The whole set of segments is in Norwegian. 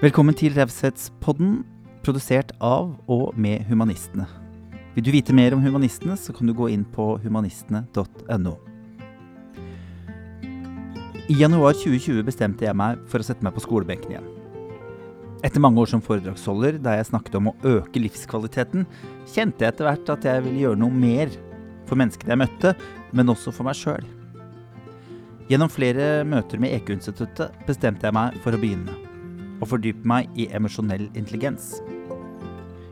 Velkommen til Raushetspodden, produsert av og med Humanistene. Vil du vite mer om Humanistene, så kan du gå inn på humanistene.no. I januar 2020 bestemte jeg meg for å sette meg på skolebenken igjen. Etter mange år som foredragsholder, der jeg snakket om å øke livskvaliteten, kjente jeg etter hvert at jeg ville gjøre noe mer for menneskene jeg møtte, men også for meg sjøl. Gjennom flere møter med EQ-instituttet bestemte jeg meg for å begynne. Å fordype meg i emosjonell intelligens.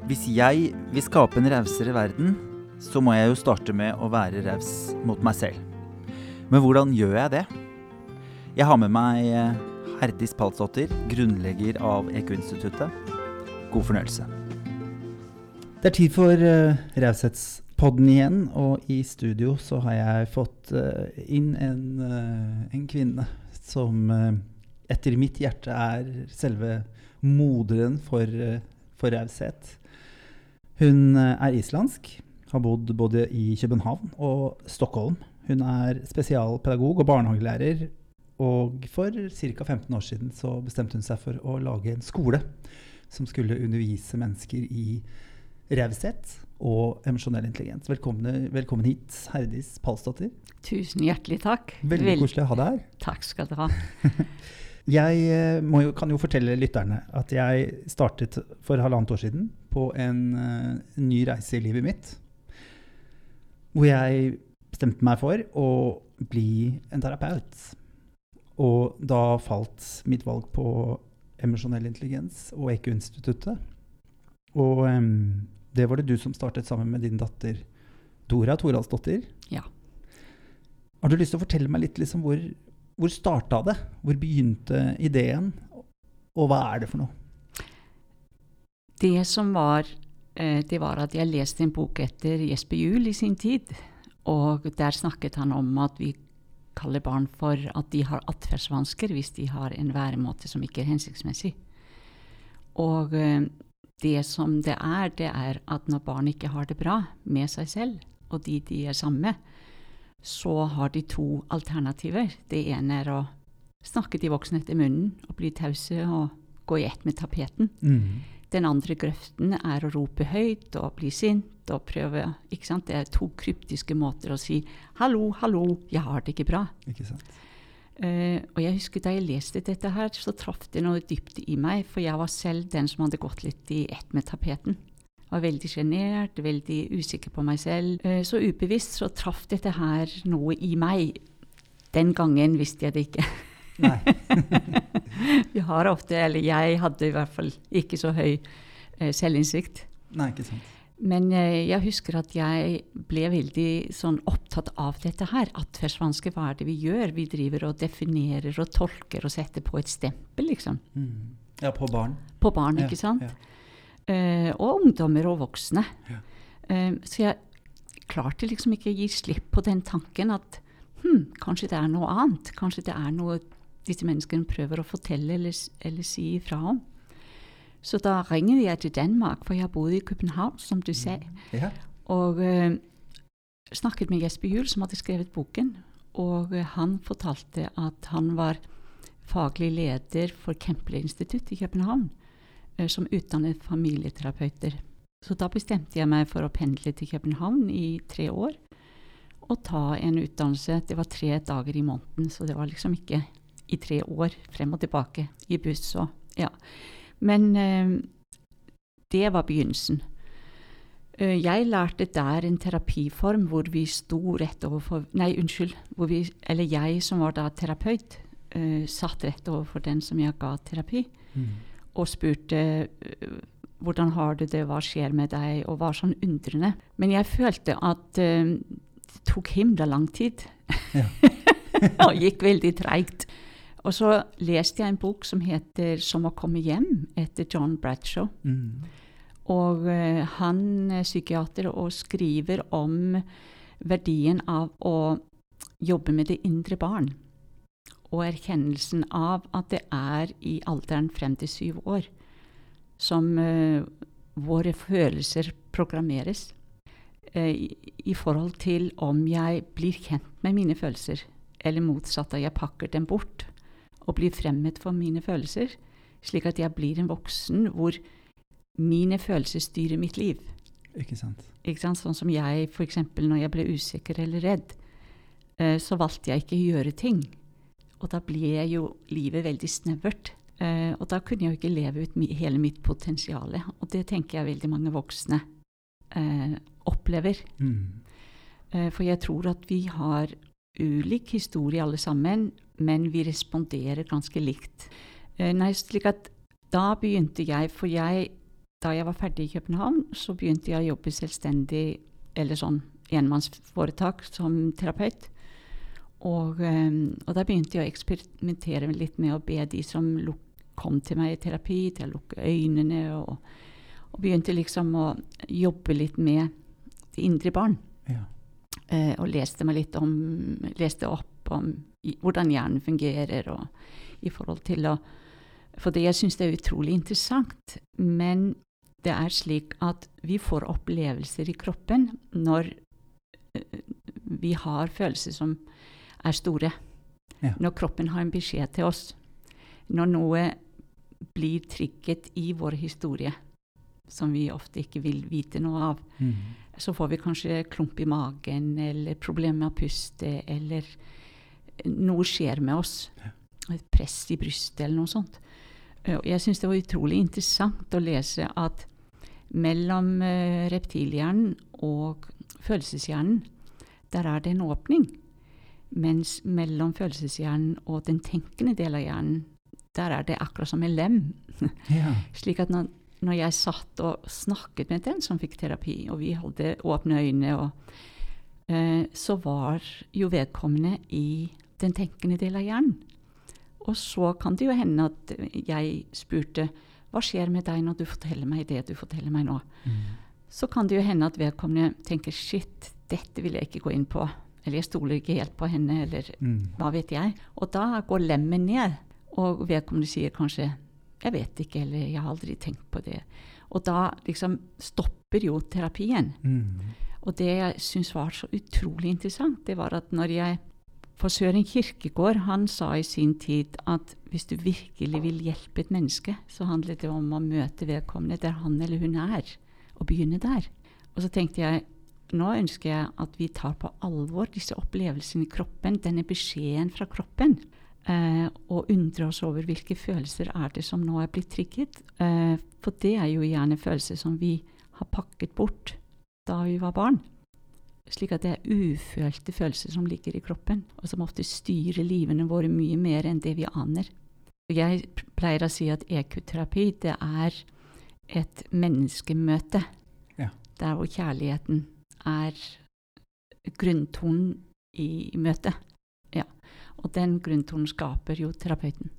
Hvis jeg vil skape en rausere verden, så må jeg jo starte med å være raus mot meg selv. Men hvordan gjør jeg det? Jeg har med meg Herdis Palsdottir, grunnlegger av EQ-instituttet. God fornøyelse. Det er tid for uh, Raushetspodden igjen, og i studio så har jeg fått uh, inn en, uh, en, kvinne som etter mitt hjerte er selve moderen for, for raushet. Hun er islandsk, har bodd både i København og Stockholm. Hun er spesialpedagog og barnehagelærer og for ca. 15 år siden så bestemte hun seg for å lage en skole som skulle undervise mennesker i raushet og emosjonell intelligens. Velkommen, velkommen, hit, Herdis Palsdottir. Tusen hjertelig takk. Veldig Vel koselig å ha deg her. Takk skal du ha. jeg jo, kan jo fortelle lytterne at jeg startet for halvannet år siden på en, en ny reise i livet mitt. Hvor jeg bestemte meg for å bli en terapeut. Og da falt mitt valg på emosjonell intelligens og EQ-instituttet. Og um, det var det du som startet sammen med din datter Dora Toralsdottir. Ja. Har du lyst til å fortelle meg litt liksom, hvor, hvor starta det? Hvor begynte ideen? Og hva er det for noe? Det som var, eh, det var at jeg leste en bok etter Jesper Juel i sin tid. Og der snakket han om at vi kaller barn for at de har atferdsvansker hvis de har en væremåte som ikke er hensiktsmessig. Og eh, det som det er, det er at når barn ikke har det bra med seg selv og de de er sammen med, så har de to alternativer. Det ene er å snakke de voksne etter munnen og bli tause og gå i ett med tapeten. Mm. Den andre grøften er å rope høyt og bli sint og prøve ikke sant? Det er to kryptiske måter å si 'hallo, hallo, jeg har det ikke bra'. Ikke sant? Uh, og jeg husker Da jeg leste dette, her, så traff det noe dypt i meg. For jeg var selv den som hadde gått litt i ett med tapeten. Var veldig sjenert, veldig usikker på meg selv. Uh, så ubevisst så traff dette her noe i meg. Den gangen visste jeg det ikke. Nei. Vi har ofte, eller jeg hadde i hvert fall ikke så høy uh, selvinnsikt. Nei, ikke sant. Men eh, jeg husker at jeg ble veldig sånn opptatt av dette her. Atferdsvansker, hva er det vi gjør? Vi driver og definerer og tolker og setter på et stempel, liksom. Mm. Ja, på barn. På barn, ikke sant? Ja. Uh, og ungdommer og voksne. Ja. Eh, så jeg klarte liksom ikke å gi slipp på den tanken at hm, kanskje det er noe annet. Kanskje det er noe disse menneskene prøver å fortelle eller, eller si ifra om. Så da ringte jeg til Danmark, for jeg bodde i København, som du sa. Ja. Og eh, snakket med Jesper Juel, som hadde skrevet boken. Og øh, han fortalte at han var faglig leder for Kemple institutt i København, som utdannet familieterapeuter. Så da bestemte jeg meg for å pendle til København i tre år og ta en utdannelse. Det var tre dager i måneden, så det var liksom ikke i tre år frem og tilbake i buss og ja. Men eh, det var begynnelsen. Eh, jeg lærte der en terapiform hvor vi sto rett overfor Nei, unnskyld. Vi, eller jeg som var da terapeut, eh, satt rett overfor den som jeg ga terapi, mm. Og spurte eh, hvordan har du det, hva skjer med deg, og var sånn undrende. Men jeg følte at uh, det tok himla lang tid. Ja. og gikk veldig treigt. Og så leste jeg en bok som heter 'Som å komme hjem', etter John Bradshaw. Mm. Og uh, han er psykiater og skriver om verdien av å jobbe med det indre barn. Og erkjennelsen av at det er i alderen frem til syv år som uh, våre følelser programmeres. Uh, i, I forhold til om jeg blir kjent med mine følelser, eller motsatt, at jeg pakker dem bort og blir fremmet for mine følelser, Slik at jeg blir en voksen hvor mine følelser styrer mitt liv. Ikke sant. Ikke sant? Sånn som jeg f.eks. når jeg ble usikker eller redd, uh, så valgte jeg ikke å gjøre ting. Og da ble jo livet veldig snevert. Eh, og da kunne jeg jo ikke leve ut hele mitt potensial. Og det tenker jeg veldig mange voksne eh, opplever. Mm. Eh, for jeg tror at vi har ulik historie alle sammen, men vi responderer ganske likt. Nei, slik at da begynte jeg, for jeg da jeg var ferdig i København, så begynte jeg å jobbe selvstendig, eller sånn enmannsforetak, som terapeut. Og, um, og, da begynte jeg å eksperimentere litt med å be de som kom til meg i terapi, til å lukke øynene, og, og begynte liksom å jobbe litt med det indre barn. Ja. Eh, og leste meg litt om Leste opp om i, hvordan hjernen fungerer, og i forhold til å fordi jeg syns det er utrolig interessant. Men det er slik at vi får opplevelser i kroppen når uh, vi har følelser som er store. Ja. Når kroppen har en beskjed til oss. Når noe blir trigget i vår historie, som vi ofte ikke vil vite noe av, Mm. så får vi kanskje klump i magen eller problemer med å puste, eller noe skjer med oss. Et press i brystet eller noe sånt. Jeg syns det var utrolig interessant å lese at mellom eh, reptilhjernen og følelseshjernen, der er det en åpning. Mens mellom følelseshjernen og den tenkende del av hjernen, der er det akkurat som en lem. Ja. Slik at når, når jeg satt og snakket med den som fikk terapi, og vi hadde åpne øyne, og, eh, så var jo vedkommende i den tenkende del av hjernen. Og så kan det jo hende at jeg spurte hva skjer med deg når du forteller meg det du forteller meg nå? Mm. Så kan det jo hende at vedkommende tenker shit, dette vil jeg ikke gå inn på. Eller jeg stoler ikke helt på henne, eller Mm. hva vet jeg. Og da går lemmen ned, og vedkommende sier kanskje 'jeg vet ikke', eller 'jeg har aldri tenkt på det'. Og da liksom stopper jo terapien. Mm. Og det jeg syns var så utrolig interessant, det var at når jeg For Søren Kirkegård han sa i sin tid at hvis du virkelig vil hjelpe et menneske, så handler det om å møte vedkommende der han eller hun er, og begynne der. Og så tenkte jeg nå ønsker jeg at vi tar på alvor disse opplevelsene i kroppen, denne beskjeden fra kroppen, eh, og undrer oss over hvilke følelser er det som nå er blitt trigget. Eh, for det er jo gjerne følelser som vi har pakket bort da vi var barn. Slik at det er ufølte følelser som ligger i kroppen, og som ofte styrer livene våre mye mer enn det vi aner. Jeg pleier å si at EQ-terapi det er et menneskemøte. Ja. Der hvor kjærligheten er grunntonen i møtet. Ja. Og den grunntonen skaper jo terapeuten,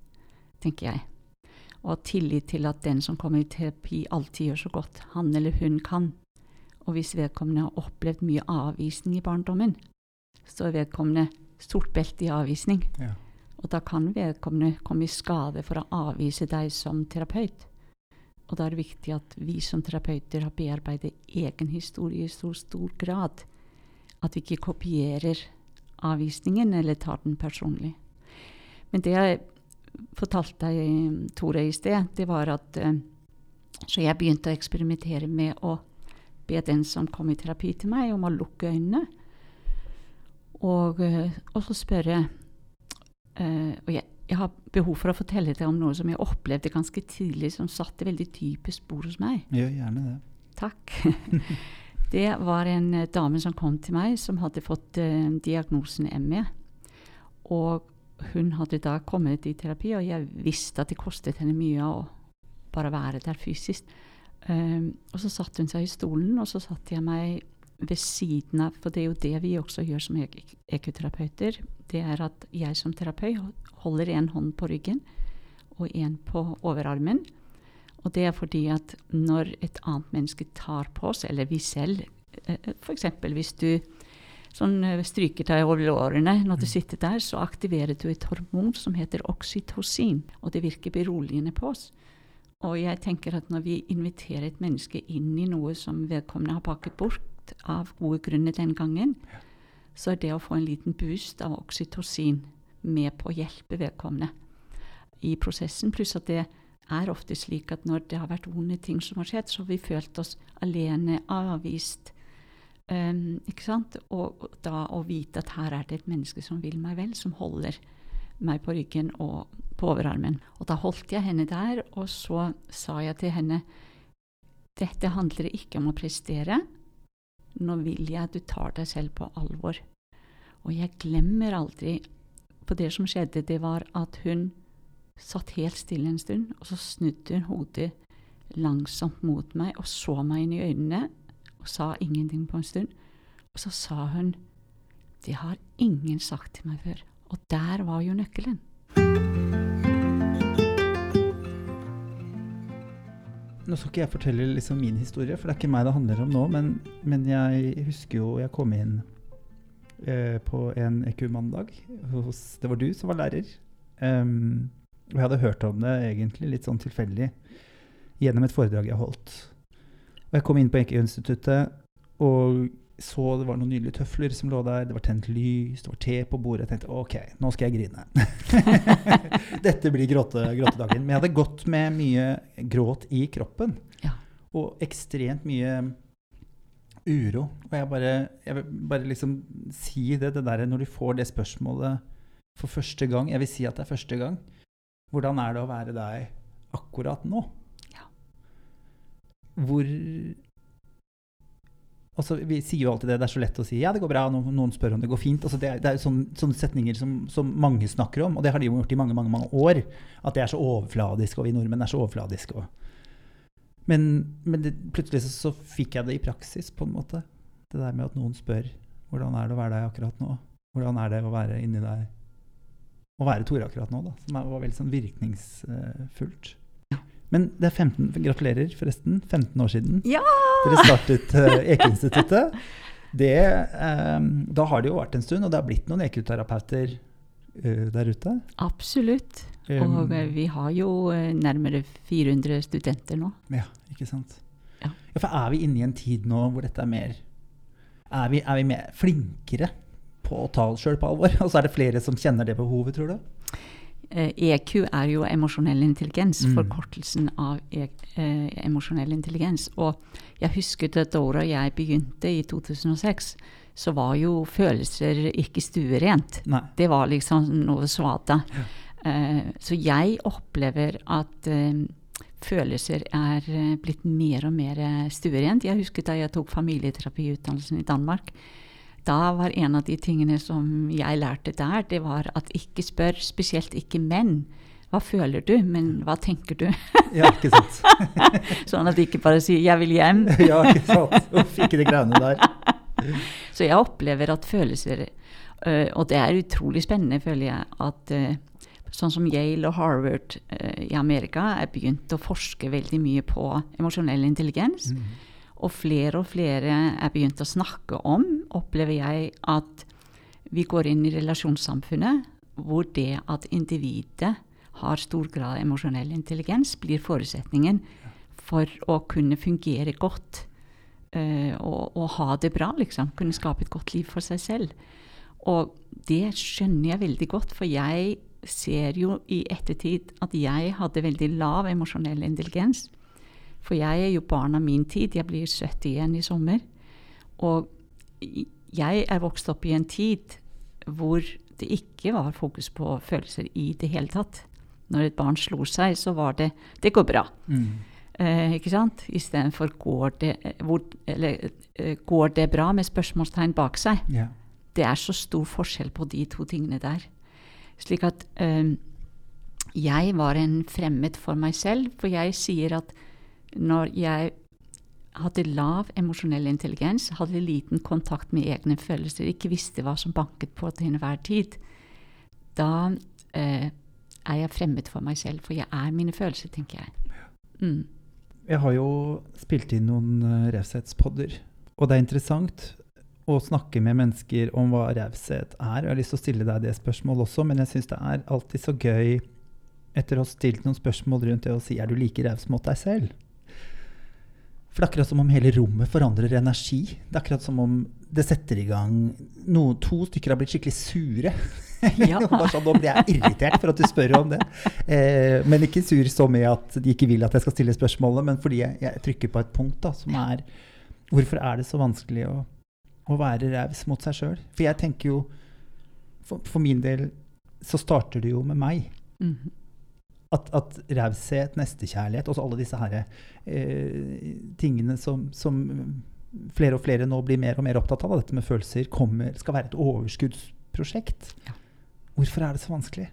tenker jeg. Og tillit til at den som kommer i terapi, alltid gjør så godt han eller hun kan. Og hvis vedkommende har opplevd mye avvisning i barndommen, så er vedkommende stort belte i avvisning. Ja. Og da kan vedkommende komme i skade for å avvise deg som terapeut. Og da er det viktig at vi som terapeuter har bearbeidet egen historie i så stor grad at vi ikke kopierer avvisningen eller tar den personlig. Men det jeg fortalte deg, Tore, i sted, det var at eh, Så jeg begynte å eksperimentere med å be den som kom i terapi til meg, om å lukke øynene. Og, eh, og så spørre eh, Og jeg, jeg har behov for å fortelle deg om noe som jeg opplevde ganske tidlig, som satte veldig dype spor hos meg. Gjør gjerne det. Takk. Det var en eh, dame som kom til meg, som hadde fått eh, diagnosen ME. Og hun hadde da kommet i terapi, og jeg visste at det kostet henne mye å bare være der fysisk. Um, og så satte hun seg i stolen, og så satte jeg meg ved siden av For det er jo det vi også gjør som ekoterapeuter. Det er at jeg som terapeut holder en hånd på ryggen og en på overarmen. Og det er fordi at når et annet menneske tar på oss, eller vi selv F.eks. hvis du sånn eh, stryker deg over lårene når du sitter der, så aktiverer du et hormon som heter oksytocin, og det virker beroligende på oss. Og jeg tenker at når vi inviterer et menneske inn i noe som vedkommende har pakket bort av gode grunner den gangen, så er det å få en liten boost av oksytocin med på å hjelpe vedkommende i prosessen. Pluss at det er ofte slik at når det har vært vonde ting som har skjedd, så har vi følt oss alene, avvist. Um, ikke sant? Og da å vite at her er det et menneske som vil meg vel, som holder meg på ryggen og på overarmen. Og da holdt jeg henne der, og så sa jeg til henne dette handler ikke om å prestere. Nå vil jeg at du tar deg selv på alvor. Og jeg glemmer aldri på det som skjedde, det var at hun satt helt stille en stund, og så snudde hun hodet langsomt mot meg og så meg inn i øynene og sa ingenting på en stund. Og så sa hun Det har ingen sagt til meg før. Og der var jo nøkkelen. Nå skal ikke jeg fortelle liksom min historie, for det er ikke meg det handler om nå. Men, men jeg husker jo jeg kom inn eh, på en EQ-mandag. Det var du som var lærer. Um, og jeg hadde hørt om det egentlig litt sånn tilfeldig gjennom et foredrag jeg holdt. Og jeg kom inn på EQ-instituttet og så det var noen nydelige tøfler som lå der. Det var tent lys, det var te på bordet. Jeg tenkte OK, nå skal jeg grine. Dette blir gråte, gråtedagen. Men jeg hadde gått med mye gråt i kroppen. Ja. Og ekstremt mye uro. Og jeg bare, jeg vil bare liksom si det, det der når du får det spørsmålet for første gang Jeg vil si at det er første gang. Hvordan er det å være deg akkurat nå? Ja. Hvor Altså, vi sier jo alltid det, det er så lett å si ja, det går bra, noen, noen spør om det går fint. Altså, det, er, det er sånne, sånne setninger som, som, mange snakker om, og det har de jo gjort i mange mange, mange år. At det er så overfladisk, og vi nordmenn er så overfladiske. Men, men det, plutselig så, så, fikk jeg det i praksis, på en måte. Det der med at noen spør hvordan er det å være deg akkurat nå? Hvordan er det å være inni deg Å være Tore akkurat nå, da. Som var veldig sånn virkningsfullt. Men det er 15, gratulerer, forresten. 15 år siden ja! Dere startet uh, EQ-instituttet. Um, da har det jo vært en stund, og det har blitt noen EQ-terapeuter uh, der ute? Absolutt. Um, og vi har jo nærmere 400 studenter nå. Ja, ikke sant. Ja. ja. For er vi inne i en tid nå hvor dette er mer Er vi, er vi mer flinkere på å ta oss sjøl på alvor? Og så er det flere som kjenner det behovet, tror du? EQ eh, e er jo emosjonell intelligens, mm. forkortelsen av e eh, emosjonell intelligens. Og jeg husker at da jeg begynte i 2006, så var jo følelser ikke stuerent. Nei. Det var liksom noe svada. Ja. Eh, så jeg opplever at eh, følelser er eh, blitt mer og mer stuerent. Jeg husker da jeg tok familieterapiutdannelsen i Danmark da var en av de tingene som jeg lærte der, det var at ikke spør, spesielt ikke menn. Hva føler du, men hva tenker du? ja, ikke sant. sånn at de ikke bare sier 'jeg vil hjem'. ja, ikke sant. Uff, ikke de greiene der. Så jeg opplever at følelser øh, Og det er utrolig spennende, føler jeg, at øh, sånn som Yale og Harvard øh, i Amerika er begynt å forske veldig mye på emosjonell intelligens. Mm. Og flere og flere er begynt å snakke om, opplever jeg, at vi går inn i relasjonssamfunnet hvor det at individet har stor grad av emosjonell intelligens, blir forutsetningen for å kunne fungere godt uh, og, og, ha det bra, liksom. Kunne skape et godt liv for seg selv. Og det skjønner jeg veldig godt, for jeg ser jo i ettertid at jeg hadde veldig lav emosjonell intelligens. For jeg er jo barn av min tid. Jeg blir 71 i sommer. Og jeg er vokst opp i en tid hvor det ikke var fokus på følelser i det hele tatt. Når et barn slo seg, så var det 'det går bra'. Mm. Eh, ikke sant? Istedenfor går, det, hvor, eller, eh, 'går det bra?' med spørsmålstegn bak seg. Yeah. Det er så stor forskjell på de to tingene der. Slik at eh, jeg var en fremmed for meg selv, for jeg sier at når jeg hadde lav emosjonell intelligens, hadde liten kontakt med egne følelser, ikke visste hva som banket på til enhver tid, da eh, er jeg fremmed for meg selv, for jeg er mine følelser, tenker jeg. Mm. Jeg har jo spilt inn noen uh, raushetspodder, og det er interessant å snakke med mennesker om hva raushet er. Jeg har lyst til å stille deg det spørsmålet også, men jeg syns det er alltid så gøy etter å ha stilt noen spørsmål rundt det å si er du like raus mot deg selv? For det er akkurat som om hele rommet forandrer energi. Det er akkurat som om det setter i gang noen, To stykker har blitt skikkelig sure. Ja. Bare sånn, blir jeg irritert for at du spør om det. Eh, men ikke sur så med at de ikke vil at jeg skal stille spørsmålet, men fordi jeg, jeg trykker på et punkt da, som er Hvorfor er det så vanskelig å, å være raus mot seg sjøl? For jeg tenker jo for, for min del så starter det jo med meg. Mhm. At, at raushet, nestekjærlighet, også alle disse her, eh, tingene som, som flere og flere nå blir mer og mer opptatt av, dette med følelser, kommer, skal være et overskuddsprosjekt. Ja. Hvorfor er det så vanskelig?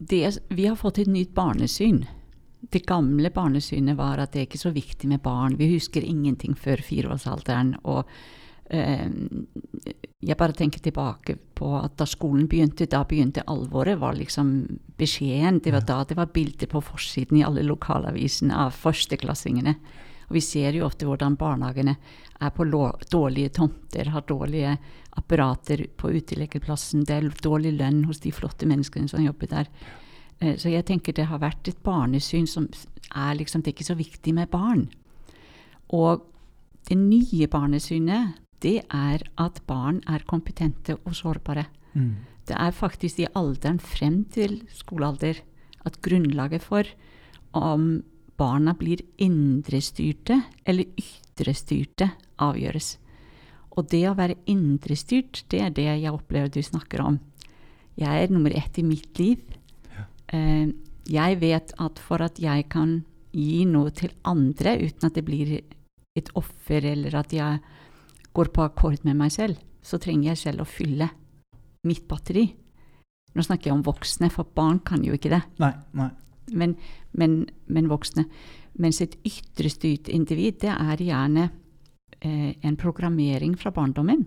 det, vi har fått et nytt barnesyn. Det gamle barnesynet var at det er ikke så viktig med barn. Vi husker ingenting før fireårsalderen. Og jeg bare tenker tilbake på at da skolen begynte, da begynte alvoret. var liksom beskjeden. Det var da det var bilder på forsiden i alle lokalavisene av førsteklassingene. Og vi ser jo ofte hvordan barnehagene er på dårlige tomter, har dårlige apparater på uteleggerplassen, det er dårlig lønn hos de flotte menneskene som jobber der. Eh, Så jeg tenker det har vært et barnesyn som er liksom Det er ikke så viktig med barn. Og det nye barnesynet, det er at barn er kompetente og sårbare. Det er faktisk i alderen frem til skolealder at grunnlaget for om barna blir indrestyrte eller ytrestyrte, avgjøres. Og det å være indrestyrt, det er det jeg opplever du snakker om. Jeg er nummer ett i mitt liv. Ja. jeg vet at for at jeg kan gi noe til andre uten at det blir et offer, eller at jeg går på akkord med meg selv, så trenger jeg selv å fylle mitt batteri. Nå snakker jeg om voksne, for barn kan jo ikke det. Nei, nei. Men, men, men voksne. Mens et ytrestyrt individ, det er gjerne eh, en programmering fra barndommen.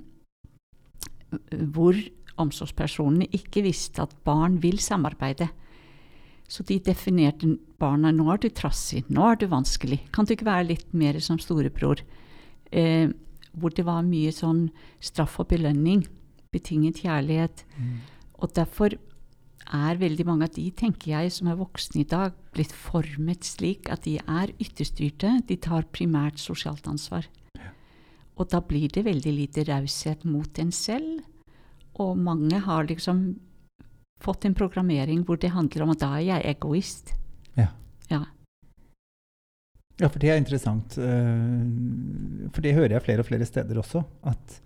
Hvor omsorgspersonene ikke visste at barn vil samarbeide. Så de definerte barna nå er du trassig, nå er du vanskelig. Kan du ikke være litt mer som storebror? Eh, hvor det var mye sånn straff og belønning, betinget kjærlighet. Og derfor er veldig mange av de, tenker jeg, som er voksne i dag, blitt formet slik at de er ytterstyrte. De tar primært sosialt ansvar. Og da blir det veldig lite raushet mot en selv. Og mange har liksom fått en programmering hvor det handler om at da er jeg egoist. Ja. For det er interessant. eh, For det hører jeg flere og flere steder også. At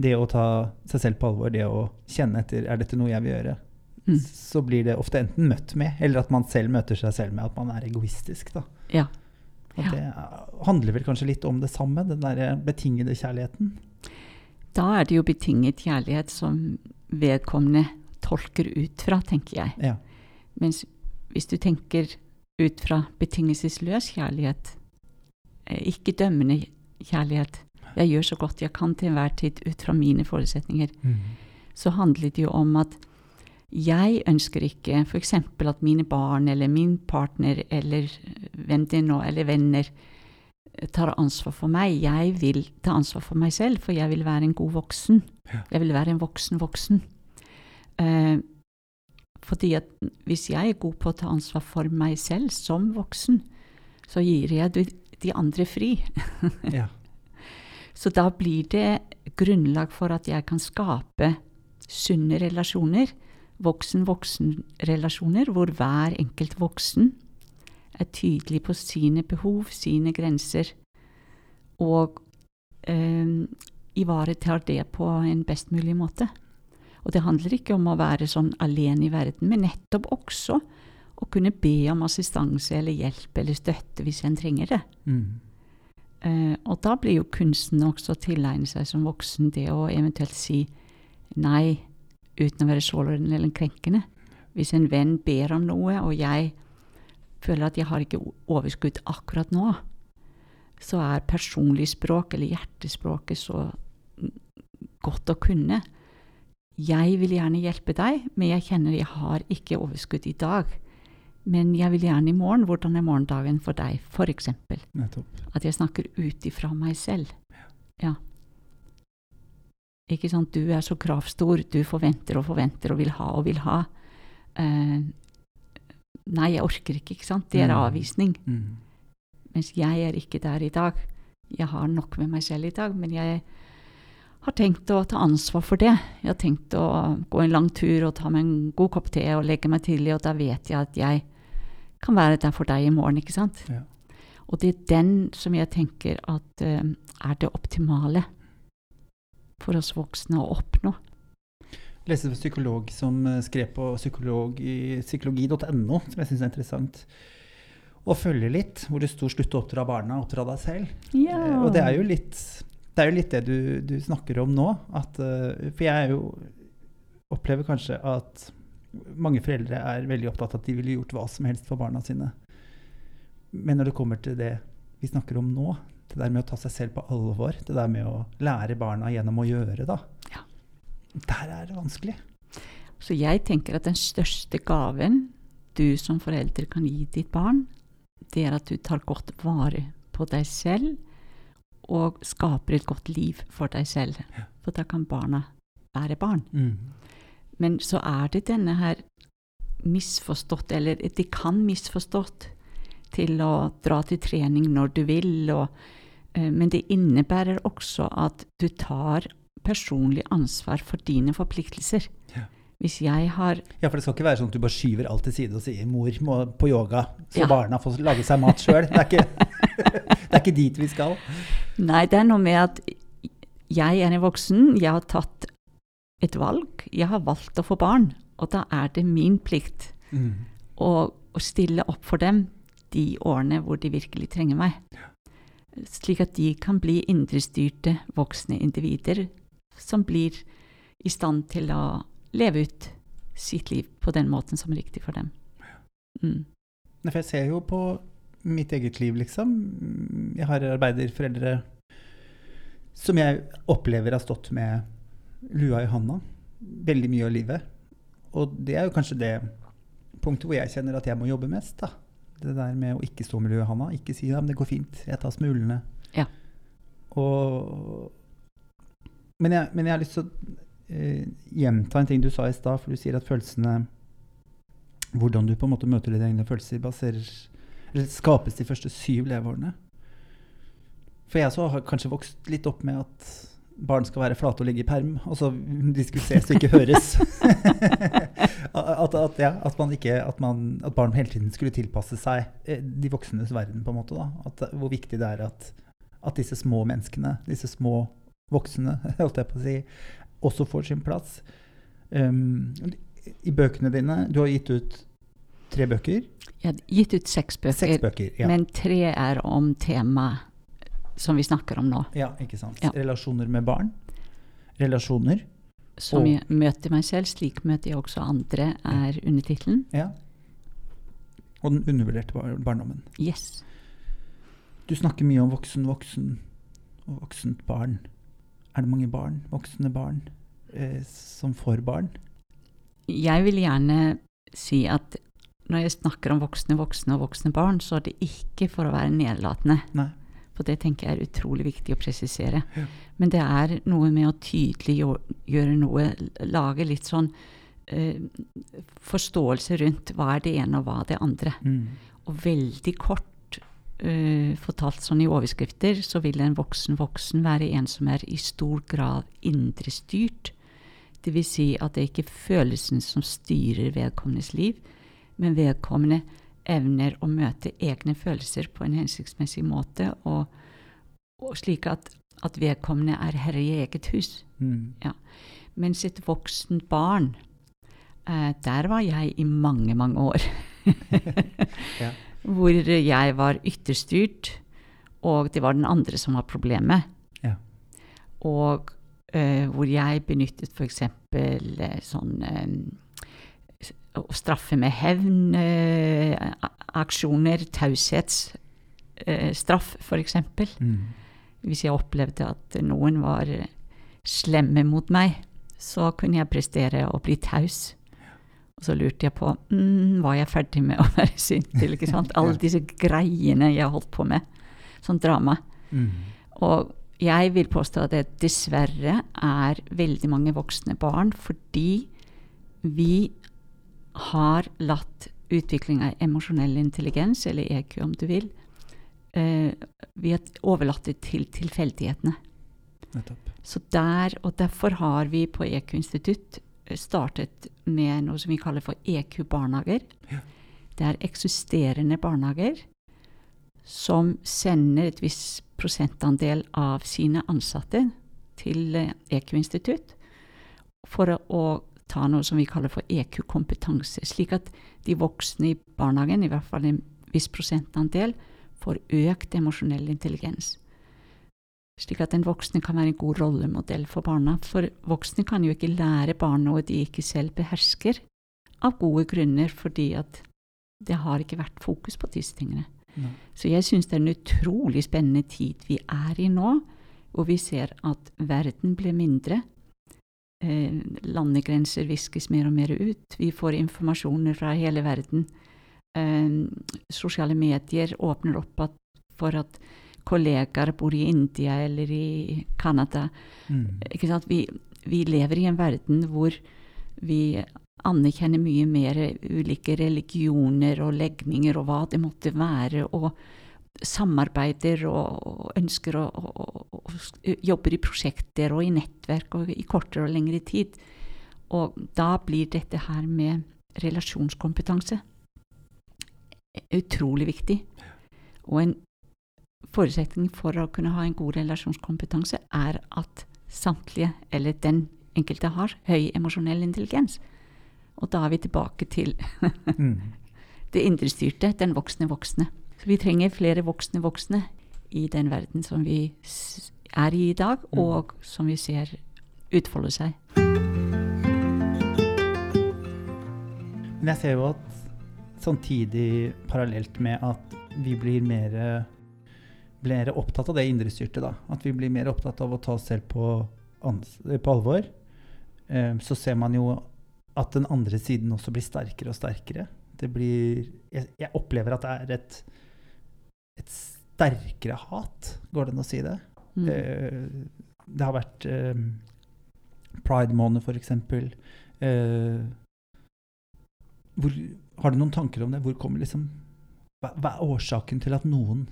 det å ta seg selv på alvor, det å kjenne etter er dette noe jeg vil gjøre, Mm. så blir det ofte enten møtt med, eller at man selv møter seg selv med at man er egoistisk. Da. ja. At det er- handler vel kanskje litt om det samme, den der betingede kjærligheten. Da er det jo betinget kjærlighet som vedkommende tolker ut fra, tenker jeg. Ja. Mens hvis du tenker ut fra betingelsesløs kjærlighet, eh, ikke dømmende kjærlighet Jeg gjør så godt jeg kan til enhver tid ut fra mine forutsetninger. Så handler det jo om at jeg ønsker ikke f.eks. at mine barn eller min partner eller hvem det nå eller venner eh, tar ansvar for meg. Jeg vil ta ansvar for meg selv, for jeg vil være en god voksen. Ja. Jeg vil være en voksen voksen. Eh, fordi at hvis jeg er god på å ta ansvar for meg selv som voksen, så gir jeg de, andre fri. Ja. Så da blir det grunnlag for at jeg kan skape sunne relasjoner, voksen-voksen-relasjoner, hvor hver enkelt voksen er tydelig på sine behov, sine grenser, og eh, ivaretar det på en best mulig måte. Og det handler ikke om å være sånn alene i verden, men nettopp også å kunne be om assistanse eller hjelp eller støtte hvis en trenger det. Mm. Uh, og da blir jo kunsten også å tilegne seg som voksen det å eventuelt si nei uten å være sårende eller krenkende. Hvis en venn ber om noe, og jeg føler at jeg har ikke overskudd akkurat nå, så er personlig språk eller hjertespråket så godt å kunne. Jeg vil gjerne hjelpe deg, men jeg kjenner jeg har ikke overskudd i dag. Men jeg vil gjerne i morgen. Hvordan er morgendagen for deg, eksempel? At jeg snakker ut ifra meg selv. Ja. Ikke sant, du er så kravstor, du forventer og forventer og vil ha og vil ha. Uh, nei, jeg orker ikke, ikke sant. Det er Mm. avvisning. Mm. Mens jeg er ikke der i dag. Jeg har nok med meg selv i dag, men jeg har tenkt å ta ansvar for det. Jeg har tenkt å gå en lang tur og ta meg en god kopp te og legge meg tidlig, og da vet jeg at jeg kan være der for deg i morgen, ikke sant? Ja. Og det er den som jeg tenker at uh, er det optimale for oss voksne å oppnå. Jeg leste en psykolog som eh, skrev på psykolog psykologi.no, som jeg syns er interessant. Og følge litt, hvor det sto 'slutt å oppdra barna, oppdra deg selv'. Ja. Uh, Og det er jo litt det, er jo litt det du, du snakker om nå. At, eh, for jeg er jo opplever kanskje at mange foreldre er veldig opptatt av at de ville gjort hva som helst for barna sine. Men når det kommer til det vi snakker om nå, det der med å ta seg selv på alvor, det der med å lære barna gjennom å gjøre, da. Ja. Der er det vanskelig. Så jeg tenker at den største gaven du som forelder kan gi ditt barn, det er at du tar godt vare på deg selv og skaper et godt liv for deg selv. For da kan barna være barn. Mm. Men så er det denne her misforstått, eller det kan misforstått, til å dra til trening når du vil, og, eh, men det innebærer også at du tar personlig ansvar for dine forpliktelser. Ja. Hvis jeg har Ja, for det skal ikke være sånn at du bare skyver alt til side og sier 'mor må på yoga', så Ja. barna får lage seg mat sjøl. Det, er ikke- det er ikke dit vi skal. Nei, det er noe med at jeg er en voksen, jeg har tatt et valg, jeg har valgt å få barn, og da er det min plikt å, å stille opp for dem de årene hvor de virkelig trenger meg. Slik at de kan bli indrestyrte voksne individer som blir i stand til å leve ut sitt liv på den måten som er riktig for dem. Mm. For jeg ser jo på mitt eget liv, liksom. Jeg har arbeiderforeldre som jeg opplever har stått med lua i handa veldig mye av livet. Og det er jo kanskje det punktet hvor jeg kjenner at jeg må jobbe mest. da. Det der med å ikke stå med lua i handa. Ikke si ja, men det går fint, jeg tar smulene. Ja. Og, men, jeg, men jeg har lyst til å eh, gjenta en ting du sa i stad, for du sier at følelsene Hvordan du på en måte møter dine egne følelser, baserer, eller skapes de første syv leveårene. For jeg så har kanskje vokst litt opp med at barn skal være flate og ligge i perm, og så de skulle ses og ikke høres. at, at, ja, at, man ikke, at, man, at barn hele tiden skulle tilpasse seg eh, de voksnes verden, på en måte. Da. At, hvor viktig det er at, at disse små menneskene, disse små voksne, holdt jeg på å si, også får sin plass. Um, I bøkene dine Du har gitt ut tre bøker. Jeg har gitt ut seks bøker, Seks bøker. Ja. men tre er om temaet som vi snakker om nå. ja, ikke sant. Ja. Relasjoner med barn. Relasjoner. Som jeg møter meg selv, slik møter jeg også andre, er undertittelen. Ja. Og den undervurderte bar barndommen. Yes. Du snakker mye om voksen, voksen og voksent barn. Er det mange barn, voksne barn, eh, som får barn? Jeg vil gjerne si at når jeg snakker om voksne voksne og voksne barn, så er det ikke for å være nedlatende. Nei. For det tenker jeg er utrolig viktig å presisere. Ja. Men det er noe med å tydeliggjøre noe, lage litt sånn eh, forståelse rundt hva er det ene og hva er det andre. Mm. Og veldig kort eh, fortalt sånn i overskrifter, så vil en voksen voksen være en som er i stor grad indrestyrt. Det vil si at det er ikke følelsen som styrer vedkommendes liv, men vedkommende evner å møte egne følelser på en hensiktsmessig måte, og, og slik at, at vedkommende er herre i eget hus. Mm. Mens et voksent barn, eh, der var jeg i mange, mange år. Ja. Hvor jeg var ytterstyrt, og det var den andre som var problemet. Ja. Og eh, hvor jeg benyttet f.eks. Eh, sånn eh, å straffe med hevn, eh, aksjoner, taushetsstraff eh, f.eks. Mm. Hvis jeg opplevde at noen var eh, slemme mot meg, så kunne jeg prestere å bli taus. Og så lurte jeg på mm, var jeg ferdig med å være sint til, ikke sant? Alle disse greiene jeg holdt på med. Sånn drama. Mm. Og jeg vil påstå at det dessverre er veldig mange voksne barn fordi vi har latt utvikling av emosjonell intelligens, eller EQ om du vil, eh, vi har overlatt det til tilfeldighetene. Nettopp. Så der, og Derfor har vi på EQ institutt eh, startet med noe som vi kaller for EQ-barnehager. Ja. Det er eksisterende barnehager som sender et visst prosentandel av sine ansatte til eh, EQ institutt for å ta noe som vi kaller for EQ-kompetanse. Slik at de voksne i barnehagen, i hvert fall en viss prosentandel, får økt emosjonell intelligens. Slik at den voksne kan være en god rollemodell for barna. For voksne kan jo ikke lære barn noe de ikke selv behersker, av gode grunner, fordi at det har ikke vært fokus på disse tingene. Nei. Så jeg syns det er en utrolig spennende tid vi er i nå, hvor vi ser at verden blir mindre. Eh, landegrenser viskes mer og mer ut. Vi får informasjoner fra hele verden. Eh, sosiale medier åpner opp at, for at kollegaer bor i India eller i Canada. Mm. Vi, vi lever i en verden hvor vi anerkjenner mye mer ulike religioner og legninger og hva det måtte være, og samarbeider og, og ønsker å jobber i prosjekter og i nettverk og i kortere og lengre tid. Og da blir dette her med relasjonskompetanse utrolig viktig. Og en forutsetning for å kunne ha en god relasjonskompetanse er at samtlige, eller den enkelte, har høy emosjonell intelligens. Og da er vi tilbake til Mm. det indrestyrte, den voksne voksne. Så vi trenger flere voksne voksne i den verden som vi er i i dag, Mm. og som vi ser utfolde seg. Men jeg ser jo at samtidig, parallelt med at vi blir mer, blir opptatt av det indrestyrte, da. At vi blir mer opptatt av å ta oss selv på, ans på alvor. Eh, så ser man jo at den andre siden også blir sterkere og sterkere. Det blir Jeg, jeg opplever at det er et, et sterkere hat, går det an å si det? Mm. Uh, det har vært uh, pride-måned, f.eks. Uh, hvor, har du noen tanker om det? Hvor kommer liksom hva, hva er årsaken til at noen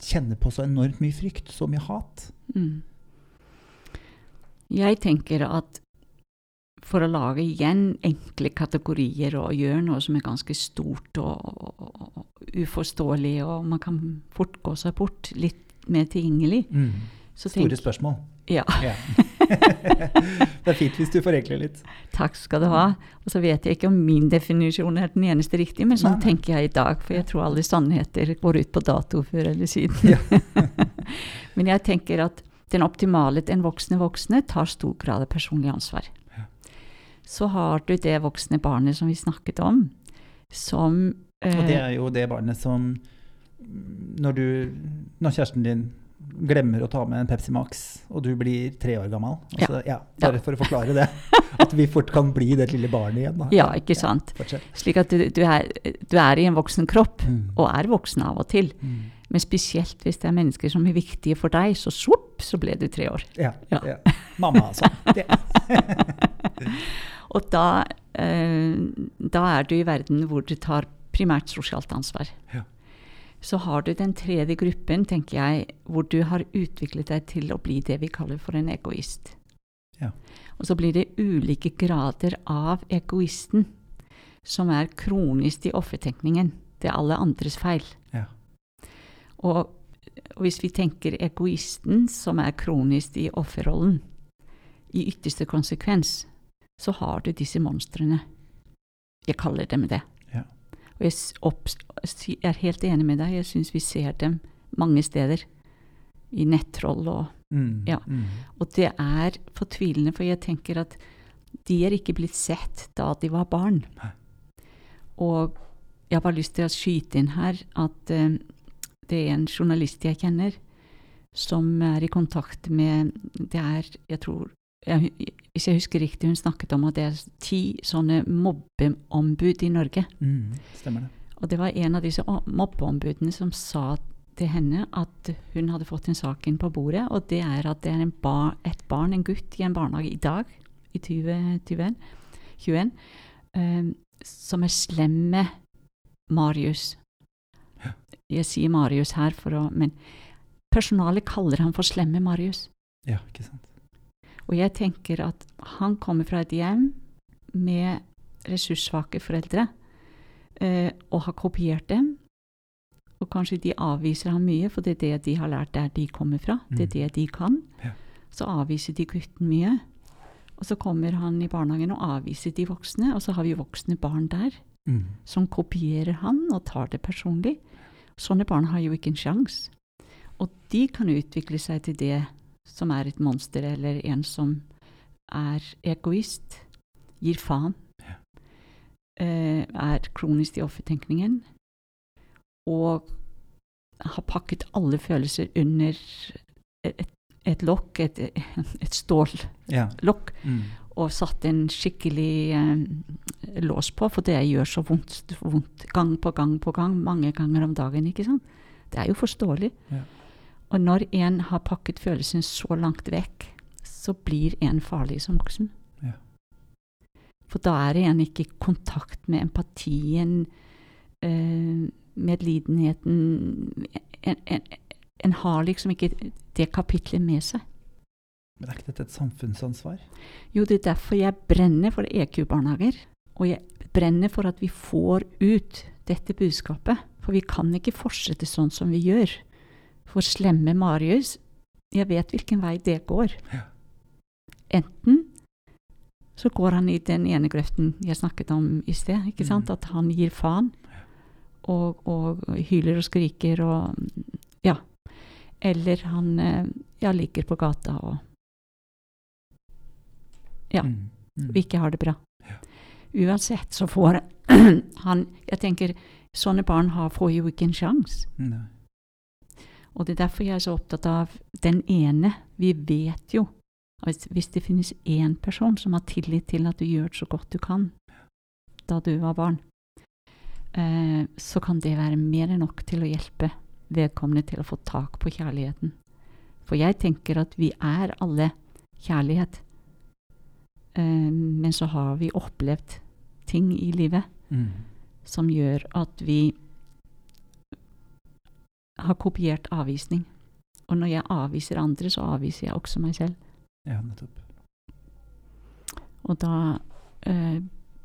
kjenner på så enormt mye frykt, så mye hat? Mm. Jeg tenker at for å lage igjen enkle kategorier og gjøre noe som er ganske stort og, og, og uforståelig, og man kan fort gå seg bort, litt mer tilgjengelig så Store spørsmål. Ja, Ja. det er fint hvis du forenkler litt. takk skal du ha. Og så vet jeg ikke om min definisjon er den eneste riktige, men sånn tenker jeg i dag, for jeg tror alle sannheter går ut på dato før eller siden. Men jeg tenker at den optimale, den voksne voksne, tar stor grad av personlig ansvar. Ja. Så har du det voksne barnet som vi snakket om, som Og det eh, er jo det barnet som Når du Når kjæresten din glemmer å ta med en Pepsi Max, og du blir tre år gammel altså, ja. Bare for å forklare det. At vi fort kan bli det lille barnet igjen. Da. Ja, ikke sant. Ja, Slik at du, du, er, du er i en voksen kropp, Mm. og er voksen av og til. Mm. Men spesielt hvis det er mennesker som er viktige for deg, så svopp, så ble du tre år. Ja, Ja. ja. Mamma, altså. Og da, eh, da er du i verden hvor du tar primært sosialt ansvar. Ja. Så har du den tredje gruppen, tenker jeg, hvor du har utviklet deg til å bli det vi kaller for en egoist. Ja. Og så blir det ulike grader av egoisten som er kronisk i offertenkningen. Det er alle andres feil. Ja. Og, og hvis vi tenker egoisten som er kronisk i offerrollen, i ytterste konsekvens, så har du disse monstrene. Jeg kaller dem det. Ja. Og jeg er helt enig med deg. Jeg syns vi ser dem mange steder. I nettroll og Mm. Ja. Mm. Og det er fortvilende, for jeg tenker at de er ikke blitt sett da de var barn. Nei. Og jeg har bare lyst til å skyte inn her at uh, det er en journalist jeg kjenner, som er i kontakt med Det er, jeg tror jeg, Hvis jeg husker riktig, hun snakket om at det er ti sånne mobbeombud i Norge. Mm. Stemmer det. Og det var en av disse mobbeombudene som sa til henne at hun hadde fått en sak inn på bordet, og det er at det er en ba, et barn, en gutt, i en barnehage i dag, i 2021, 21, um, som er slem med Marius. Jeg sier Marius her, for å, men personalet kaller han for slemme Marius. Ja, ikke sant. Og jeg tenker at han kommer fra et hjem med ressurssvake foreldre eh, og har kopiert dem. Og kanskje de avviser ham mye, for det er det de har lært der de kommer fra. Det er Mm. det de kan. Ja. Så avviser de gutten mye. Og så kommer han i barnehagen og avviser de voksne, og så har vi voksne barn der Mm. som kopierer han og tar det personlig. Sånne barn har jo ikke en sjanse. Og de kan utvikle seg til det som er et monster, eller en som er egoist, gir faen, Ja. eh, er kronisk i offertenkningen, og har pakket alle følelser under et, et lokk, et, et stållokk, Ja. Mm. og satt en skikkelig eh, lås på, for det gjør så vondt, vondt gang på gang på gang, mange ganger om dagen, ikke sant? Det er jo forståelig. Ja. Og når en har pakket følelsen så langt vekk, så blir en farlig som voksen. Ja. For da er en ikke i kontakt med empatien, eh, medlidenheten en, en, en har liksom ikke det kapitlet med seg. Men er ikke dette et samfunnsansvar? Jo, det er derfor jeg brenner for EQ-barnehager. Og jeg brenner for at vi får ut dette budskapet. For vi kan ikke fortsette sånn som vi gjør. For slemme Marius, jeg vet hvilken vei det går. Ja. Enten så går han i den ene grøften jeg snakket om i sted. ikke sant? Mm. At han gir faen. Og, og hyler og skriker og Ja. Eller han eh, ja, ligger på gata og Ja. Mm. Mm. og ikke har det bra. Ja. Uansett så får han Jeg tenker, sånne barn har, får jo ikke en sjanse. Og det er derfor jeg er så opptatt av den ene. Vi vet jo at hvis det finnes én person som har tillit til at du gjør så godt du kan da du var barn, eh, så kan det være mer enn nok til å hjelpe vedkommende til å få tak på kjærligheten. For jeg tenker at vi er alle kjærlighet. Eh, men så har vi opplevd ting i livet Mm. som gjør at vi har kopiert avvisning. Og når jeg avviser andre, så avviser jeg også meg selv. Ja, nettopp. Og da eh,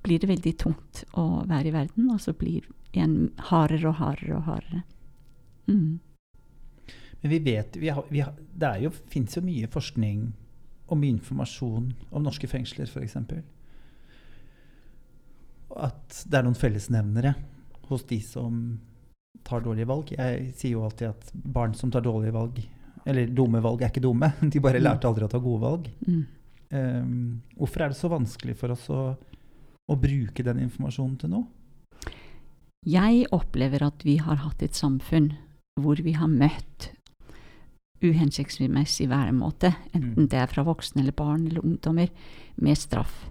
blir det veldig tungt å være i verden, og så blir en hardere og hardere og hardere. Mm. Men vi vet vi har, vi har, Det jo, fins jo mye forskning og mye informasjon om norske fengsler, f.eks. At det er noen fellesnevnere hos de som tar dårlige valg. Jeg sier jo alltid at barn som tar dårlige valg, eller dumme valg, er ikke dumme. De bare Mm. lærte aldri å ta gode valg. Mm. Um, hvorfor er det så vanskelig for oss å, å bruke den informasjonen til noe? Jeg opplever at vi har hatt et samfunn hvor vi har møtt uhensiktsmessig væremåte, enten Mm. det er fra voksne eller barn eller ungdommer, med straff.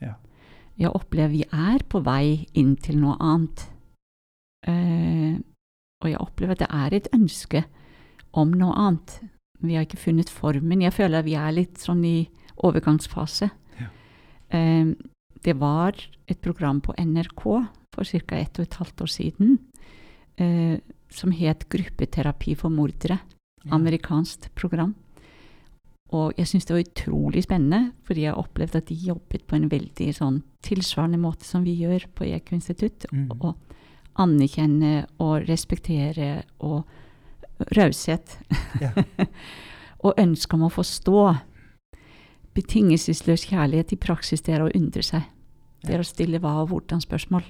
Ja. Jeg opplever vi er på vei inn til noe annet. Eh, og jeg opplever at det er et ønske om noe annet. Vi har ikke funnet formen. Jeg føler at vi er litt sånn i overgangsfase. Ja. Eh, det var et program på NRK for ca. ett og et halvt år siden eh, som het Gruppeterapi for mordere. Amerikansk program. Og jeg syns det var utrolig spennende, fordi jeg opplevde at de jobbet på en veldig sånn tilsvarende måte som vi gjør på EQ institutt. Mm. Og anerkjenne og respektere og raushet. Ja. og ønske om å forstå. Betingelsesløs kjærlighet i praksis, det er å undre seg. Det er å stille hva og hvordan-spørsmål.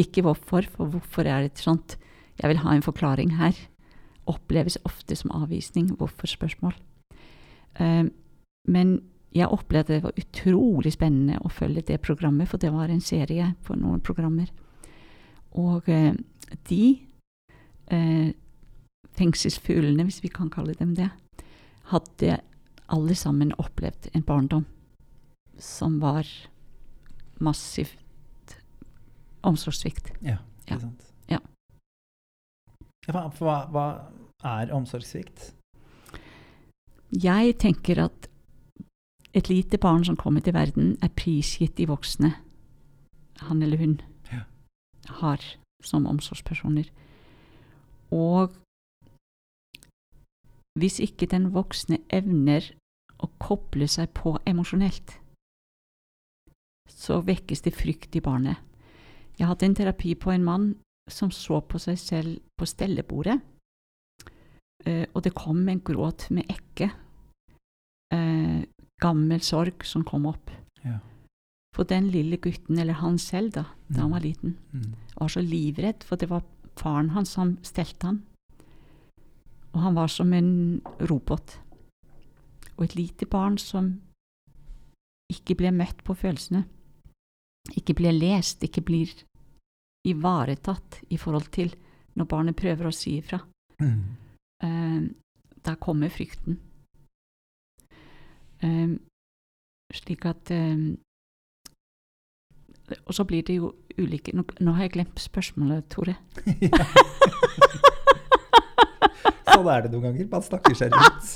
Ikke hvorfor, for hvorfor er det sånt? Jeg vil ha en forklaring her. Oppleves ofte som avvisning. Hvorfor-spørsmål. Um, men jeg opplevde det var utrolig spennende å følge det programmet, for det var en serie på noen programmer. Og eh, de eh, fengselsfuglene, hvis vi kan kalle dem det, hadde alle sammen opplevd en barndom som var massivt omsorgssvikt. Ja, ikke sant. Ja. Ja, Hva, hva, er omsorgssvikt? Jeg tenker at et lite barn som kommer til verden, er prisgitt de voksne han eller hun. Har som omsorgspersoner. Og hvis ikke den voksne evner å koble seg på emosjonelt, så vekkes det frykt i barnet. Jeg hadde en terapi på en mann som så på seg selv på stellebordet, eh, og det kom en gråt med ekke. Eh, gammel sorg som kom opp. Ja. For den lille gutten, eller han selv da, da han var liten, Mm. var så livredd, for det var faren hans som stelte han. Og han var som en robot. Og et lite barn som ikke ble møtt på følelsene, ikke ble lest, ikke blir ivaretatt i forhold til når barnet prøver å si ifra. Mm. Uh, da kommer frykten. Uh, slik at eh, Og så blir det jo ulike Nå, nå har jeg glemt spørsmålet, Tore. Ja. sånn er det noen ganger. Man snakker seg rundt.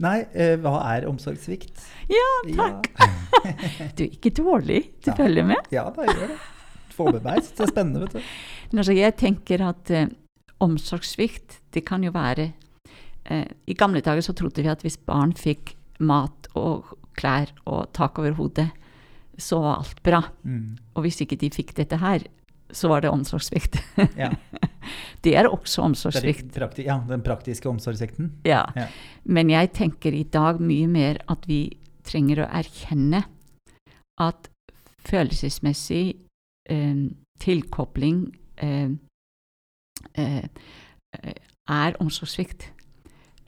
Nei, eh, hva er omsorgssvikt? Ja, takk! Du er ikke dårlig, du å følger med. Ja, da, da gjør det. Få med meg. Det er spennende, vet du. Altså, jeg tenker at eh, omsorgssvikt, det kan jo være eh, I gamle dager så trodde vi at hvis barn fikk mat og klær og tak over hodet, så var alt bra. Mm. Og hvis ikke de fikk dette her, så var det omsorgssvikt. Ja. det er også omsorgssvikt. ja, den praktiske omsorgssvikten. Ja. Ja. Men jeg tenker i dag mye mer at vi trenger å erkjenne at følelsesmessig eh, tilkobling eh, eh, er omsorgssvikt.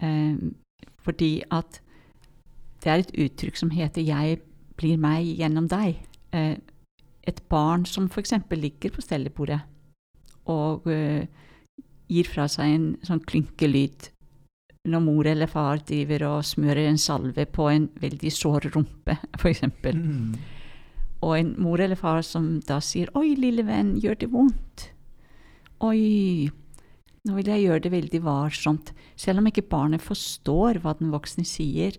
Eh, fordi at det er et uttrykk som heter 'jeg blir meg gjennom deg'. Eh, et barn som f.eks. ligger på stellebordet og eh, gir fra seg en sånn klynkelyd når mor eller far driver og smører en salve på en veldig sår rumpe, f.eks. Mm. Og en mor eller far som da sier 'Oi, lille venn, gjør det vondt?' 'Oi, nå vil jeg gjøre det veldig varsomt.' Selv om ikke barnet forstår hva den voksne sier,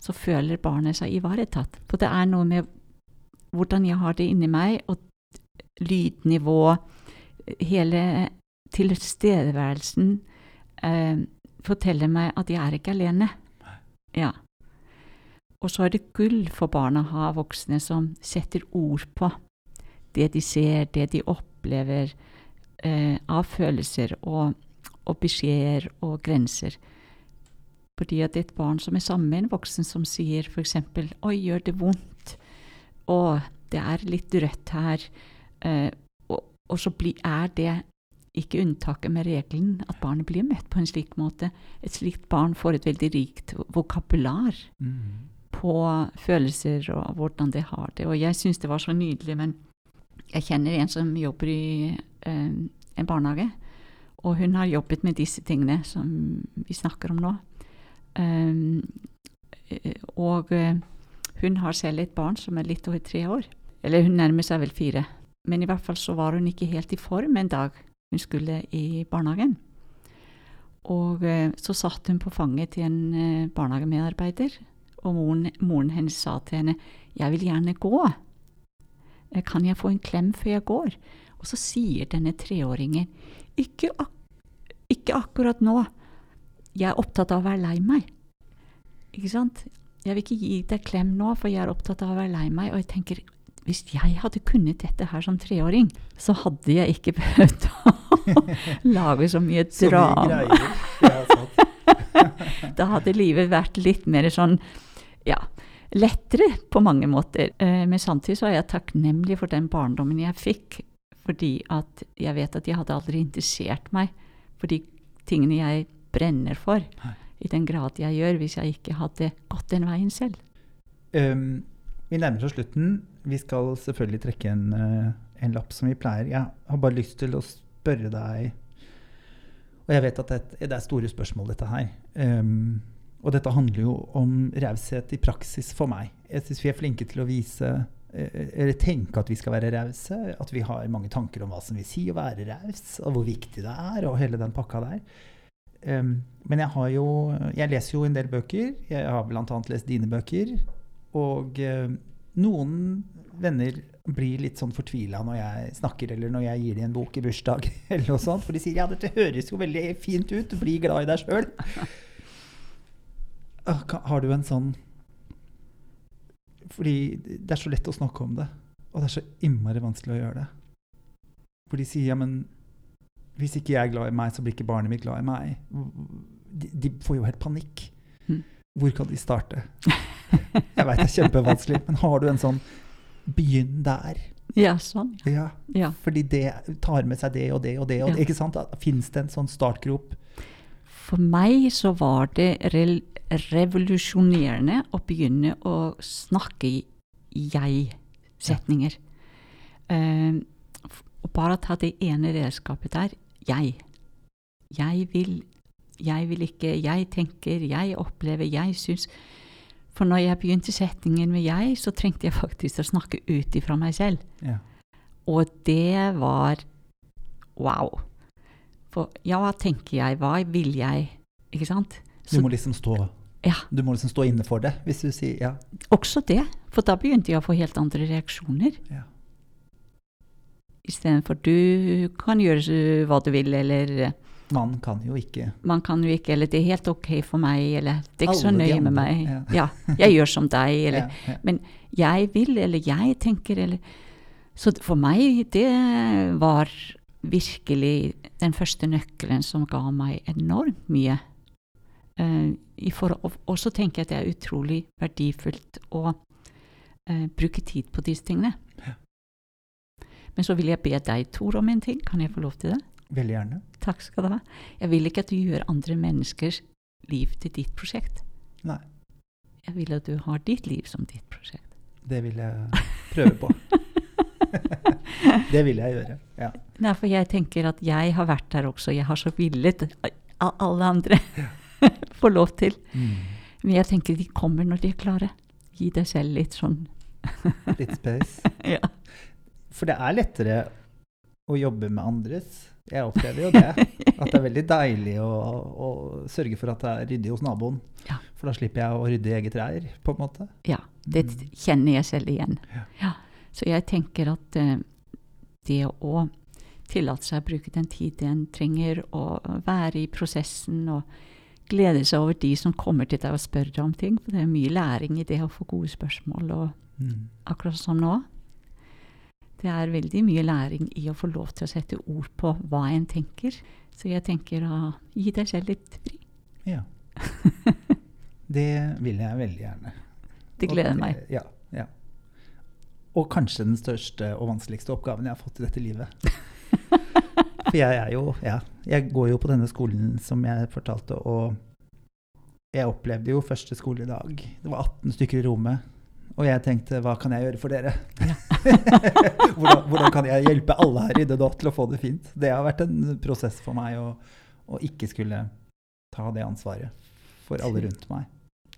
så føler barnet seg ivaretatt. For det er noe med hvordan jeg har det inni meg, og lydnivå, hele tilstedeværelsen eh, forteller meg at jeg er ikke alene. Ja. Og så er det gull for barna å ha voksne som setter ord på det de ser, det de opplever eh, av følelser og, og beskjeder og grenser. Fordi at det er et barn som er sammen med en voksen som sier f.eks.: 'Oi, gjør det vondt?' 'Å, det er litt rødt her.' Eh, og, og så bli, er det ikke unntaket med regelen at barnet blir møtt på en slik måte. Et slikt barn får et veldig rikt vokabular Mm. på følelser og hvordan det har det. Og jeg syns det var så nydelig, men jeg kjenner en som jobber i eh, en barnehage, og hun har jobbet med disse tingene som vi snakker om nå. Um, eh, og eh, hun har selv et barn som er litt over tre år. Eller hun nærmer seg vel fire. Men i hvert fall så var hun ikke helt i form en dag hun skulle i barnehagen. Og eh, så satt hun på fanget til en eh, barnehagemedarbeider, og moren, moren hennes sa til henne 'Jeg vil gjerne gå. Kan jeg få en klem før jeg går?' Og så sier denne treåringen 'Ikke, ak ikke akkurat nå. Jeg er opptatt av å være lei meg.' Ikke sant? 'Jeg vil ikke gi deg klem nå, for jeg er opptatt av å være lei meg.' Og jeg tenker hvis jeg hadde kunnet dette her som treåring, så hadde jeg ikke behøvd å lage så mye drama. Da hadde livet vært litt mer sånn, ja, lettere på mange måter. Eh, Men samtidig så er jeg takknemlig for den barndommen jeg fikk, fordi at jeg vet at jeg hadde aldri interessert meg for de tingene jeg brenner for, Nei. i den grad jeg gjør, hvis jeg ikke hadde gått den veien selv. Um, vi nærmer oss slutten. Vi skal selvfølgelig trekke en, eh, en lapp som vi pleier. Jeg har bare lyst til å spørre deg Og jeg vet at det, det er store spørsmål, dette her. Um, og dette handler jo om raushet i praksis for meg. Jeg syns vi er flinke til å vise eh, eller tenke at vi skal være rause. At vi har mange tanker om hva som vil si å være raus, og hvor viktig det er, og hele den pakka der. Men jeg har jo Jeg leser jo en del bøker. Jeg har bl.a. lest dine bøker. Og eh, Noen venner blir litt sånn fortvila når jeg snakker, eller når jeg gir dem en bok i bursdag, eller noe sånt, for de sier ja, dette høres jo veldig fint ut, bli glad i deg sjøl. Har du en sånn Fordi det er så lett å snakke om det, og det er så innmari vanskelig å gjøre det. For de sier ja, men hvis ikke jeg er glad i meg, så blir ikke barnet mitt glad i meg. De, de får jo helt panikk. Mm. Hvor kan de starte? Jeg veit det er kjempevanskelig, men har du en sånn Begynn der. Ja, sånn. Ja, Ja. fordi det tar med seg det og det og det. Og Ja. det ikke sant? Fins det en sånn startgrop? For meg så var det re revolusjonerende å begynne å snakke jeg-setninger. Ja. f- og bare ta det ene redskapet der jeg. Jeg vil, jeg vil ikke, jeg tenker, jeg opplever, jeg syns. For når jeg begynte setningen med jeg, så trengte jeg faktisk å snakke ut ifra meg selv. Ja. Og det var wow. For ja, hva tenker jeg, hva vil jeg? Ikke sant? Du må liksom stå Ja. Du må liksom stå inne for det, hvis du sier ja. også det, for da begynte jeg å få helt andre reaksjoner. ja. Istedenfor du kan gjøre hva du vil, eller eh, Man kan jo ikke man kan jo ikke, eller det er helt ok for meg, eller det er ikke så nøye med meg. Ja, jeg gjør som deg, eller ja, ja. Men jeg vil, eller jeg tenker, eller Så for meg, det var virkelig den første nøkkelen som ga meg enormt mye. Uh, og så tenker jeg at det er utrolig verdifullt å uh, bruke tid på disse tingene. Men så vil jeg be deg, Tor, om en ting. Kan jeg få lov til det? Veldig gjerne. Takk skal du ha. Jeg vil ikke at du gjør andre menneskers liv til ditt prosjekt. Nei. Jeg vil at du har ditt liv som ditt prosjekt. Det vil jeg prøve på. det vil jeg gjøre. Ja. Nei, for jeg tenker at jeg har vært der også. Jeg har så villet alle andre få lov til. Mm. Men jeg tenker de kommer når de er klare. Gi deg selv litt sånn Litt space. ja. For det er lettere å jobbe med andres. Jeg opplever jo det. At det er veldig deilig å, å sørge for at det er ryddig hos naboen. Ja. For da slipper jeg å rydde i eget reir, på en måte. ja. Det Mm. kjenner jeg selv igjen. Ja. Ja. Så jeg tenker at uh, det å tillate seg å bruke den tid en trenger, og være i prosessen og glede seg over de som kommer til deg og spør deg om ting, for det er mye læring i det å få gode spørsmål. og Mm. akkurat som nå. Det er veldig mye læring i å få lov til å sette ord på hva en tenker. Så jeg tenker å gi deg selv litt fri. Ja. Det vil jeg veldig gjerne. Det Og gleder meg. Ja, ja. Og kanskje den største og vanskeligste oppgaven jeg har fått i dette livet. For jeg er jo Ja, jeg går jo på denne skolen som jeg fortalte, og jeg opplevde jo første skoledag. Det var 18 stykker i rommet. Og jeg tenkte hva kan jeg gjøre for dere? hvordan, hvordan kan jeg hjelpe alle her i det Dot til å få det fint? Det har vært en prosess for meg å, å ikke skulle ta det ansvaret for alle rundt meg.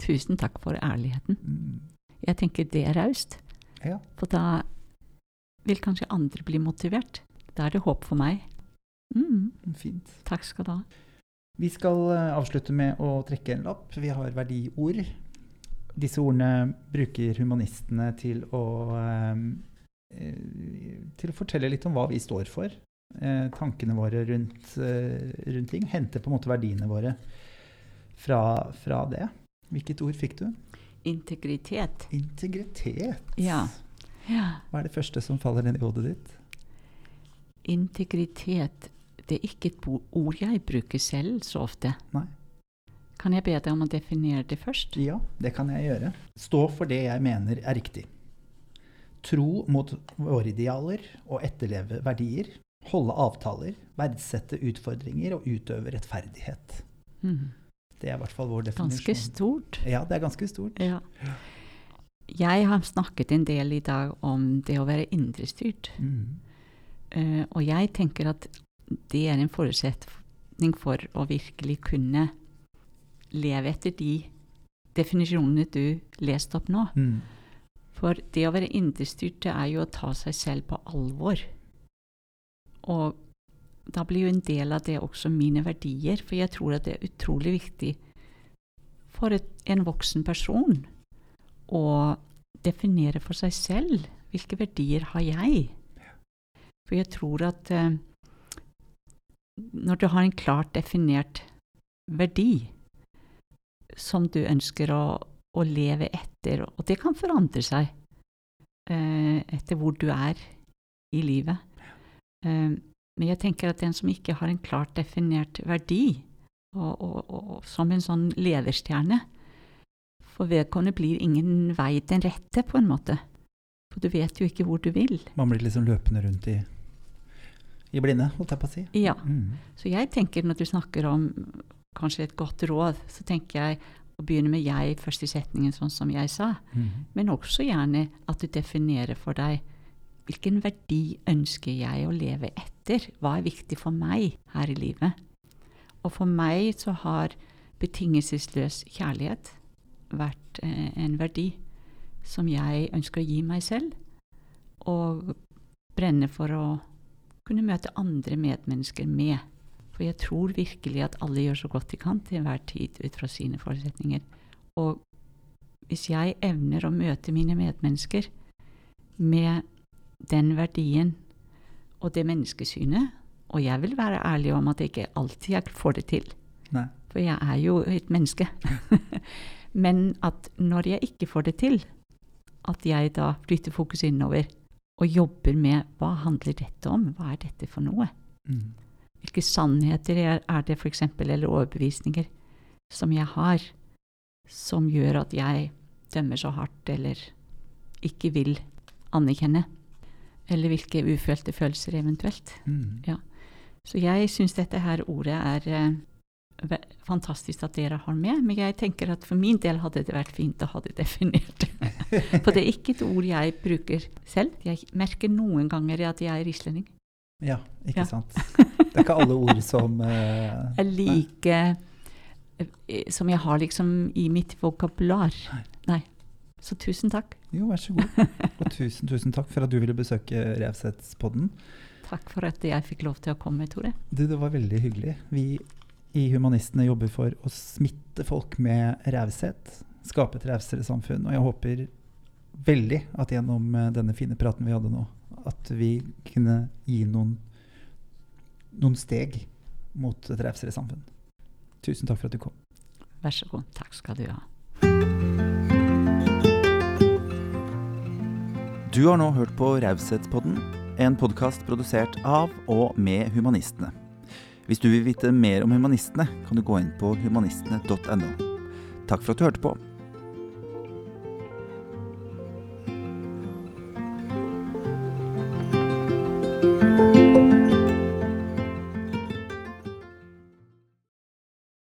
Tusen takk for ærligheten. Mm. Jeg tenker det er raust. Ja. For da vil kanskje andre bli motivert. Da er det håp for meg. Mm, Fint. takk skal du ha. Vi skal eh, avslutte med å trekke en lapp. Vi har verdiord. Disse ordene bruker humanistene til å, eh, eh, til å fortelle litt om hva vi står for. Eh, tankene våre rundt, eh, rundt ting. Hente på en måte verdiene våre fra, fra det. Hvilket ord fikk du? Integritet. Integritet. Ja. ja. Hva er det første som faller ned i hodet ditt? Integritet det er ikke et ord jeg bruker selv så ofte. Nei. Kan jeg be deg om å definere det først? Ja, det kan jeg gjøre. Stå for det jeg mener er riktig. Tro mot våre idealer og etterleve verdier. Holde avtaler, verdsette utfordringer og utøve rettferdighet. Mm. Det er i hvert fall vår definisjon. Ganske stort. Ja, det er ganske stort. Ja. Jeg har snakket en del i dag om det å være indrestyrt. Mm. Uh, og jeg tenker at det er en forutsetning for å virkelig kunne leve etter de definisjonene du leste opp nå. Mm. For det å være indrestyrt, det er jo å ta seg selv på alvor. Og da blir jo en del av det også mine verdier, for jeg tror at det er utrolig viktig for et, en voksen person å definere for seg selv hvilke verdier har jeg. For jeg tror at eh, når du har en klart definert verdi som du ønsker å, å leve etter, og det kan forandre seg eh, etter hvor du er i livet eh, Men jeg tenker at den som ikke har en klart definert verdi, og, og, og som en sånn lederstjerne, for vedkommende blir ingen vei den rette, på en måte. For du vet jo ikke hvor du vil. Man blir liksom løpende rundt i, i blinde, holdt jeg på å si. Ja. Mm. Så jeg tenker når du snakker om kanskje et godt råd, så tenker jeg å begynne med jeg først i setningen, sånn som jeg sa. Mm. Men også gjerne at du definerer for deg hvilken verdi ønsker jeg å leve etter? Hva er viktig for meg her i livet? Og for meg så har betingelsesløs kjærlighet vært eh, en verdi som jeg ønsker å gi meg selv, og brenne for å kunne møte andre medmennesker med. For jeg tror virkelig at alle gjør så godt de kan til enhver tid ut fra sine forutsetninger. Og hvis jeg evner å møte mine medmennesker med den verdien og det menneskesynet, og jeg vil være ærlig om at jeg ikke alltid jeg får det til, Nei. for jeg er jo et menneske. Men at når jeg ikke får det til, at jeg da flytter fokus innover og jobber med hva handler dette om, hva er dette for noe? Mm. Hvilke sannheter er, det f.eks., eller overbevisninger, som jeg har, som gjør at jeg dømmer så hardt, eller ikke vil anerkjenne? Eller hvilke ufølte følelser eventuelt? Mm. Ja. Så jeg syns dette her ordet er eh, fantastisk at dere har med, men jeg tenker at for min del hadde det vært fint å ha det definert. For det er ikke et ord jeg bruker selv. Jeg merker noen ganger at jeg er islending. Ja, ikke Ja. sant. Det er ikke alle ord som uh, Jeg liker eh, Som jeg har liksom i mitt vokabular. Nei. Nei. Så tusen takk. Jo, vær så god. Og tusen, tusen takk for at du ville besøke Revsetspodden. Takk for at jeg fikk lov til å komme, Tore. Du, det var veldig hyggelig. Vi i Humanistene jobber for å smitte folk med raushet. Skape et rausere samfunn. Og jeg håper veldig at gjennom eh, denne fine praten vi hadde nå, at vi kunne gi noen, noen steg mot et rausere samfunn. Tusen takk for at du kom. Vær så god. Takk skal du ha. Du har nå hørt på Raushetspodden, en podkast produsert av og med Humanistene. Hvis du vil vite mer om Humanistene, kan du gå inn på humanistene.no. Takk for at du hørte på.